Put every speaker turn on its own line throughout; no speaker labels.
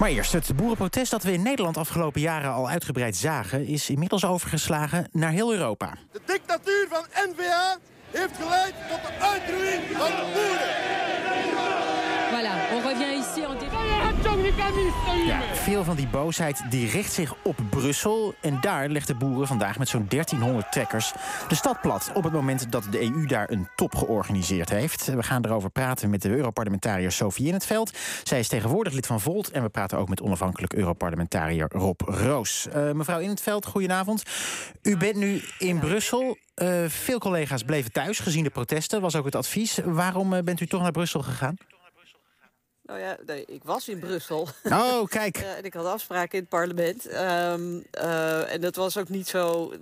Maar eerst, het boerenprotest dat we in Nederland afgelopen jaren al uitgebreid zagen... is inmiddels overgeslagen naar heel Europa.
De dictatuur van NVA heeft geleid tot de uitroeiing van de boeren.
Voilà, on revient ici en
Ja, veel van die boosheid die richt zich op Brussel. En daar legt de boeren vandaag met zo'n 1300 trekkers de stad plat. Op het moment dat de EU daar een top georganiseerd heeft. We gaan erover praten met de Europarlementariër Sophie in het veld. Zij is tegenwoordig lid van Volt. En we praten ook met onafhankelijk Europarlementariër Rob Roos. Uh, mevrouw in het veld, goedenavond. U bent nu in Brussel. Uh, veel collega's bleven thuis gezien de protesten. Was ook het advies. Waarom uh, bent u toch naar Brussel gegaan?
Nou ja, nee, ik was in Brussel.
Oh, kijk.
uh, en ik had afspraken in het parlement. Um, uh, en dat was ook niet zo...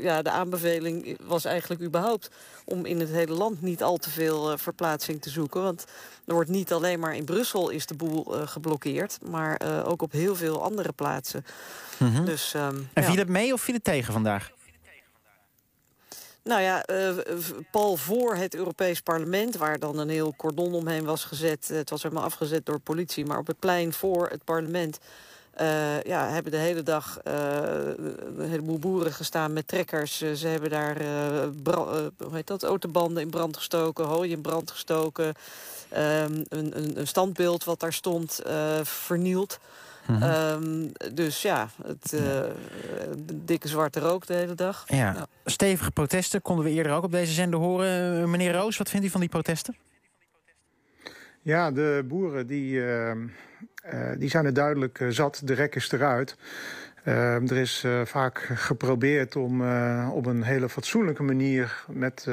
Ja, de aanbeveling was eigenlijk überhaupt... om in het hele land niet al te veel uh, verplaatsing te zoeken. Want er wordt niet alleen maar in Brussel is de boel geblokkeerd... maar ook op heel veel andere plaatsen.
Mm -hmm.
dus, um,
en
ja.
viel het mee of viel het tegen vandaag?
Nou ja, uh, pal voor het Europees Parlement... waar dan een heel cordon omheen was gezet. Het was helemaal afgezet door politie. Maar op het plein voor het parlement... Uh, ja, hebben de hele dag uh, een heleboel boeren gestaan met trekkers. Ze hebben daar hoe heet dat, autobanden in brand gestoken, hooi in brand gestoken. Um, een, een, een standbeeld wat daar stond vernield. Mm -hmm. um, dus ja, het uh, dikke zwarte rook de hele dag.
Ja. Stevige protesten konden we eerder ook op deze zender horen. Uh, meneer Roos, wat vindt u van die protesten?
Ja, de boeren die, uh, die zijn er duidelijk zat. De rek is eruit. er is vaak geprobeerd om op een hele fatsoenlijke manier met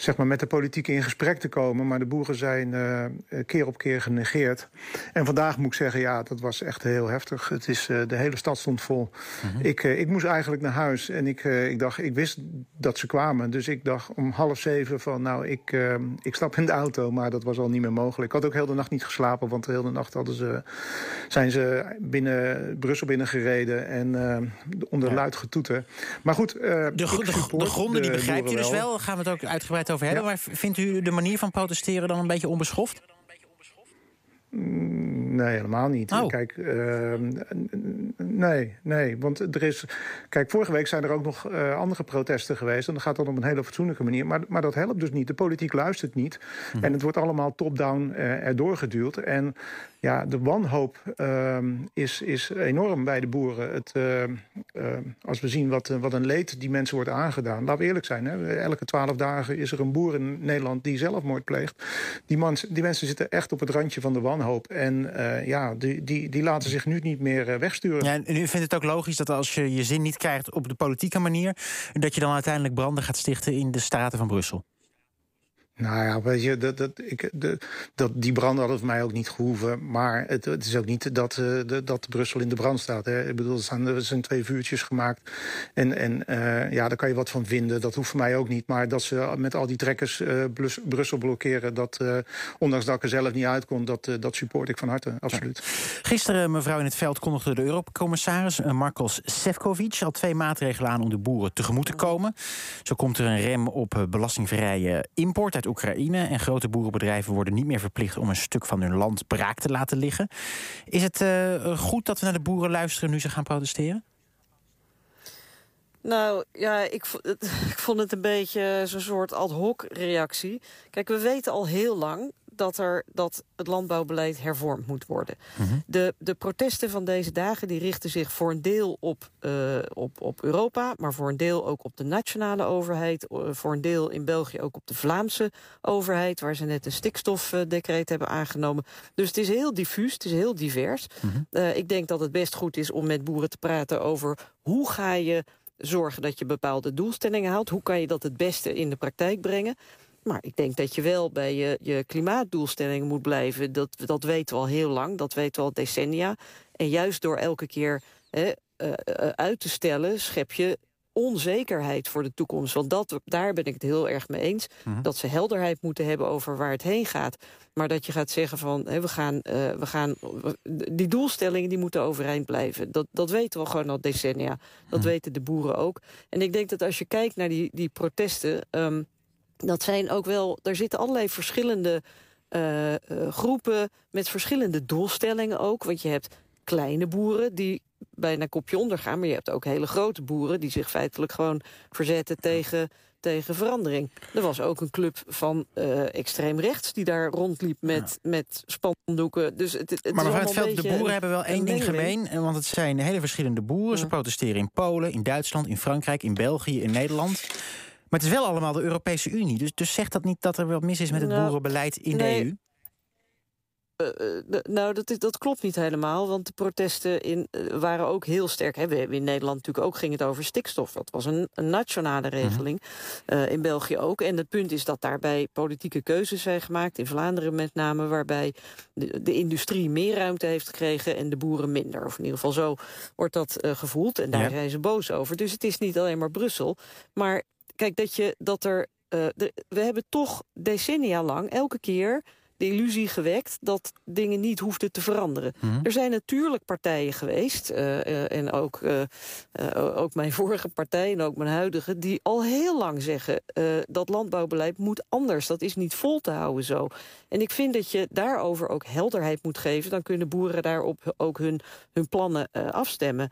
zeg maar, met de politiek in gesprek te komen. Maar de boeren zijn uh, keer op keer genegeerd. En vandaag moet ik zeggen, ja, dat was echt heel heftig. Het is, uh, de hele stad stond vol. Mm -hmm. ik, uh, ik moest eigenlijk naar huis. En ik, ik dacht, ik wist dat ze kwamen. Dus ik dacht om half zeven van, nou, ik, ik stap in de auto. Maar dat was al niet meer mogelijk. Ik had ook heel de nacht niet geslapen. Want de hele nacht hadden ze, zijn ze binnen Brussel binnengereden. En onder ja. luid getoeter. Maar goed,
de, de, de, gronden, die begrijpt u dus wel. Gaan we het ook uitgebreid over hebben. Ja. Maar vindt u de manier van protesteren dan een beetje onbeschoft?
Nee, helemaal niet.
Oh.
Kijk, uh, nee, nee. Want er is. Kijk, vorige week zijn er ook nog uh, andere protesten geweest. En dat gaat dan op een hele fatsoenlijke manier. Maar, maar dat helpt dus niet. De politiek luistert niet. Hm. En het wordt allemaal top-down uh, erdoor geduwd. En ja, de wanhoop uh, is, is enorm bij de boeren. Het, als we zien wat, wat een leed die mensen wordt aangedaan. Laten we eerlijk zijn. Hè? Elke twaalf dagen is er een boer in Nederland die zelfmoord pleegt. Die, man, die mensen zitten echt op het randje van de wanhoop. En uh, ja, die, die, die laten zich nu niet meer uh, wegsturen.
Ja, en u vindt het ook logisch dat als je je zin niet krijgt op de politieke manier... dat je dan uiteindelijk branden gaat stichten in de straten van Brussel?
Nou ja, weet je, dat, dat, ik, de, dat, die branden hadden voor mij ook niet gehoeven. Maar het, het is ook niet dat, de, dat Brussel in de brand staat. Hè. Ik bedoel, er zijn, zijn twee vuurtjes gemaakt. En, en uh, ja, daar kan je wat van vinden. Dat hoeft voor mij ook niet. Maar dat ze met al die trekkers uh, Brussel blokkeren... dat, ondanks dat ik er zelf niet uit kon, dat, dat support ik van harte, absoluut.
Gisteren, mevrouw in het veld, kondigde de Eurocommissaris Markos Sefcovic... al twee maatregelen aan om de boeren tegemoet te komen. Zo komt er een rem op belastingvrije import uit Oekraïne. En grote boerenbedrijven worden niet meer verplicht om een stuk van hun land braak te laten liggen. Is het uh, goed dat we naar de boeren luisteren nu ze gaan protesteren?
Nou ja, ik, ik vond het een beetje zo'n soort ad hoc reactie. Kijk, we weten al heel lang dat, er, dat het landbouwbeleid hervormd moet worden. Mm -hmm. de, de protesten van deze dagen die richten zich voor een deel op, uh, op, op Europa... maar voor een deel ook op de nationale overheid... Uh, voor een deel in België ook op de Vlaamse overheid... waar ze net een stikstofdecreet hebben aangenomen. Dus het is heel diffuus, het is heel divers. Mm -hmm. uh, ik denk dat het best goed is om met boeren te praten over... hoe ga je zorgen dat je bepaalde doelstellingen haalt? Hoe kan je dat het beste in de praktijk brengen? Maar ik denk dat je wel bij je, je klimaatdoelstellingen moet blijven. Dat, dat weten we al heel lang, dat weten we al decennia. En juist door elke keer hè, uh, uit te stellen... schep je onzekerheid voor de toekomst. Want dat, daar ben ik het heel erg mee eens. -hmm. Dat ze helderheid moeten hebben over waar het heen gaat. Maar dat je gaat zeggen van, hè, we gaan, uh, we gaan, die doelstellingen die moeten overeind blijven. Dat, dat weten we gewoon al decennia. Dat -hmm. weten de boeren ook. En ik denk dat als je kijkt naar die, die protesten... Um, dat zijn ook wel, daar zitten allerlei verschillende groepen met verschillende doelstellingen ook. Want je hebt kleine boeren die bijna kopje ondergaan. Maar je hebt ook hele grote boeren die zich feitelijk gewoon verzetten tegen tegen verandering. Er was ook een club van uh, extreem rechts die daar rondliep met, met spandoeken. Dus het, het
maar mevrouw het veld, de boeren hebben wel één ding gemeen. Want het zijn hele verschillende boeren. Ze protesteren in Polen, in Duitsland, in Frankrijk, in België, in Nederland. Maar het is wel allemaal de Europese Unie. Dus, dus zegt dat niet dat er wat mis is met het nou, boerenbeleid in de EU?
Uh, nou, dat, dat klopt niet helemaal, want de protesten in, uh, waren ook heel sterk. Hè. We hebben in Nederland natuurlijk ook ging het over stikstof. Dat was een, een nationale mhm. regeling. In België ook. En het punt is dat daarbij politieke keuzes zijn gemaakt. In Vlaanderen met name, waarbij de, de industrie meer ruimte heeft gekregen... en de boeren minder. Of in ieder geval zo wordt dat gevoeld. En daar ja. zijn ze boos over. Dus het is niet alleen maar Brussel. Maar kijk, dat, je, dat er... De, we hebben toch decennia lang elke keer de illusie gewekt dat dingen niet hoefden te veranderen. Mhm. Er zijn natuurlijk partijen geweest, uh, uh, en ook, uh, ook mijn vorige partij en ook mijn huidige... die al heel lang zeggen dat landbouwbeleid moet anders. Dat is niet vol te houden zo. En ik vind dat je daarover ook helderheid moet geven. Dan kunnen boeren daarop ook hun, hun plannen afstemmen.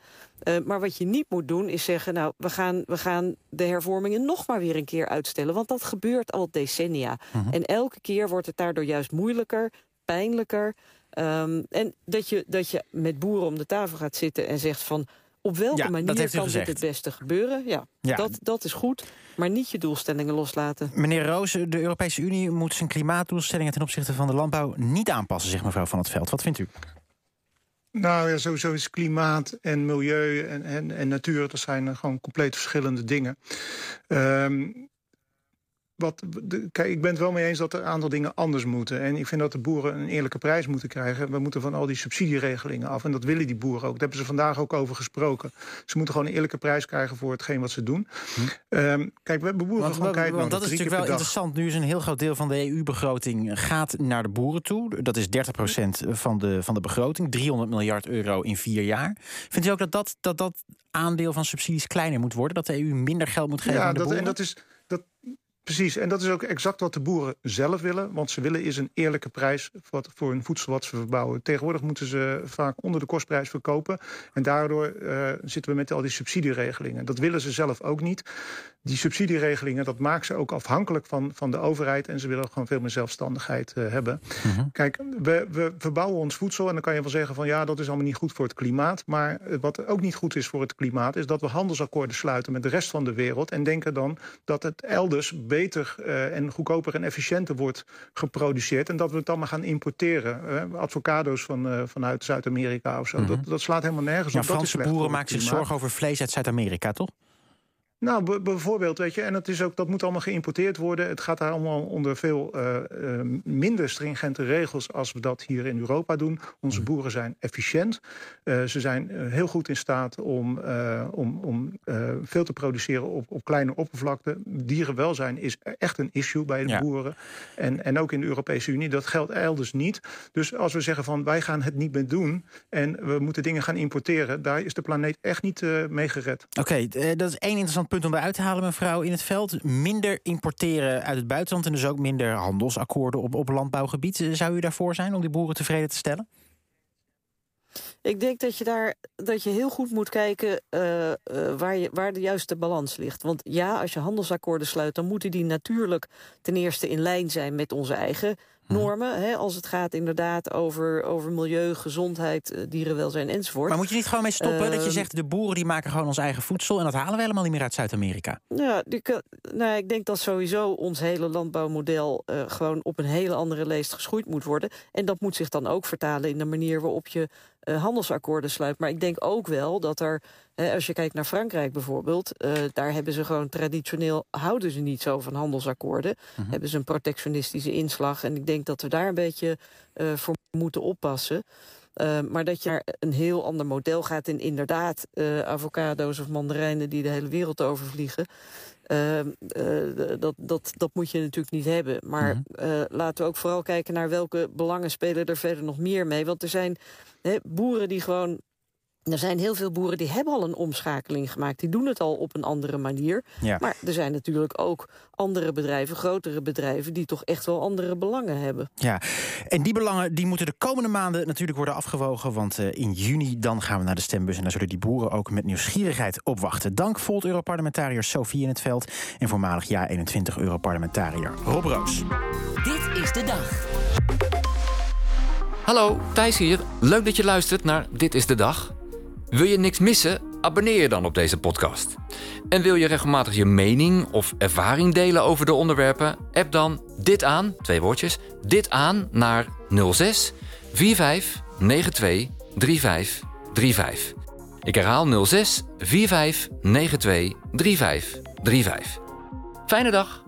Maar wat je niet moet doen is zeggen... nou, we gaan, we gaan de hervormingen nog maar weer een keer uitstellen. Want dat gebeurt al decennia. Mhm. En elke keer wordt het daardoor juist moeilijker, pijnlijker. Um, en dat je, dat je met boeren om de tafel gaat zitten en zegt van... op welke manier kan dit het beste gebeuren? Ja, Dat, dat is goed, maar niet je doelstellingen loslaten.
Meneer Roos, de Europese Unie moet zijn klimaatdoelstellingen... ten opzichte van de landbouw niet aanpassen, zegt mevrouw Van het Veld. Wat vindt u?
Nou ja, sowieso is klimaat en milieu en, en, en natuur... dat zijn gewoon compleet verschillende dingen. Um, wat, kijk, ik ben het wel mee eens dat er een aantal dingen anders moeten. En ik vind dat de boeren een eerlijke prijs moeten krijgen. We moeten van al die subsidieregelingen af. En dat willen die boeren ook. Daar hebben ze vandaag ook over gesproken. Ze moeten gewoon een eerlijke prijs krijgen voor hetgeen wat ze doen. Hm. Um, kijk, we hebben boeren want, gewoon kijken.
Want dat is natuurlijk wel interessant. Nu is een heel groot deel van de EU-begroting gaat naar de boeren toe. Dat is 30% van de, van de begroting. 300 miljard euro in vier jaar. Vindt u ook dat dat, dat, dat aandeel van subsidies kleiner moet worden? Dat de EU minder geld moet geven
ja,
aan de
dat,
boeren?
En dat is, dat, Precies, en dat is ook exact wat de boeren zelf willen. Want ze willen is een eerlijke prijs voor hun voedsel wat ze verbouwen. Tegenwoordig moeten ze vaak onder de kostprijs verkopen. En daardoor uh, zitten we met al die subsidieregelingen. Dat willen ze zelf ook niet. Die subsidieregelingen, dat maakt ze ook afhankelijk van, van de overheid. En ze willen gewoon veel meer zelfstandigheid uh, hebben. Uh Kijk, we, we verbouwen ons voedsel. En dan kan je wel zeggen van ja, dat is allemaal niet goed voor het klimaat. Maar wat ook niet goed is voor het klimaat... is dat we handelsakkoorden sluiten met de rest van de wereld. En denken dan dat het elders beter uh, en goedkoper en efficiënter wordt geproduceerd. En dat we het dan maar gaan importeren. Uh, advocado's van, vanuit Zuid-Amerika of zo. Mm -hmm. dat, dat slaat helemaal nergens
ja,
op.
Franse boeren maken zich zorgen over vlees uit Zuid-Amerika, toch?
Nou, bijvoorbeeld, weet je, en het is ook, dat moet allemaal geïmporteerd worden. Het gaat daar allemaal onder veel uh, uh, minder stringente regels als we dat hier in Europa doen. Onze mm. boeren zijn efficiënt. Uh, ze zijn heel goed in staat om, om, om veel te produceren op, op kleine oppervlakte. Dierenwelzijn is echt een issue bij de ja. boeren. En, en ook in de Europese Unie. Dat geldt elders niet. Dus als we zeggen van wij gaan het niet meer doen en we moeten dingen gaan importeren, daar is de planeet echt niet mee gered.
Oké, okay, dat is één interessant punt om eruit te halen, mevrouw, in het veld. Minder importeren uit het buitenland en dus ook minder handelsakkoorden op, op landbouwgebied. Zou u daarvoor zijn om die boeren tevreden te stellen?
Ik denk dat je daar dat je heel goed moet kijken uh, uh, waar, je, waar de juiste balans ligt. Want ja, als je handelsakkoorden sluit, dan moeten die natuurlijk ten eerste in lijn zijn met onze eigen. Normen. Hè, als het gaat inderdaad over, over milieu, gezondheid, eh, dierenwelzijn enzovoort.
Maar moet je niet gewoon mee stoppen dat je ehm, zegt... de boeren die maken gewoon ons eigen voedsel... en dat halen we helemaal niet meer uit Zuid-Amerika?
Ja, die, nou, ik denk dat sowieso ons hele landbouwmodel... Uh, gewoon op een hele andere leest geschoeid moet worden. En dat moet zich dan ook vertalen in de manier waarop je uh, handelsakkoorden sluit. Maar ik denk ook wel dat er, hè, als je kijkt naar Frankrijk bijvoorbeeld... Uh, daar hebben ze gewoon traditioneel, houden ze niet zo van handelsakkoorden. Mm Hebben ze een protectionistische inslag. En ik denk dat we daar een beetje uh, voor moeten oppassen. Uh, maar dat je naar een heel ander model gaat... en inderdaad uh, avocado's of mandarijnen die de hele wereld overvliegen... Uh, dat, dat, dat moet je natuurlijk niet hebben. Maar mm -hmm. laten we ook vooral kijken naar welke belangen spelen er verder nog meer mee. Want er zijn boeren die gewoon er zijn heel veel boeren die hebben al een omschakeling gemaakt. Die doen het al op een andere manier.
Ja.
Maar er zijn natuurlijk ook andere bedrijven, grotere bedrijven... die toch echt wel andere belangen hebben.
Ja, en die belangen die moeten de komende maanden natuurlijk worden afgewogen. Want uh, in juni dan gaan we naar de stembus. En daar zullen die boeren ook met nieuwsgierigheid op wachten. Dank Volt-Europarlementariër Sophie in het Veld... en voormalig jaar 21 Europarlementariër Rob Roos.
Dit is de dag.
Hallo, Thijs hier. Leuk dat je luistert naar Dit is de Dag. Wil je niks missen? Abonneer je dan op deze podcast. En wil je regelmatig je mening of ervaring delen over de onderwerpen? App dan dit aan, twee woordjes, dit aan naar 06 45 92 35 35. Ik herhaal 06 45 92 35 35. Fijne dag!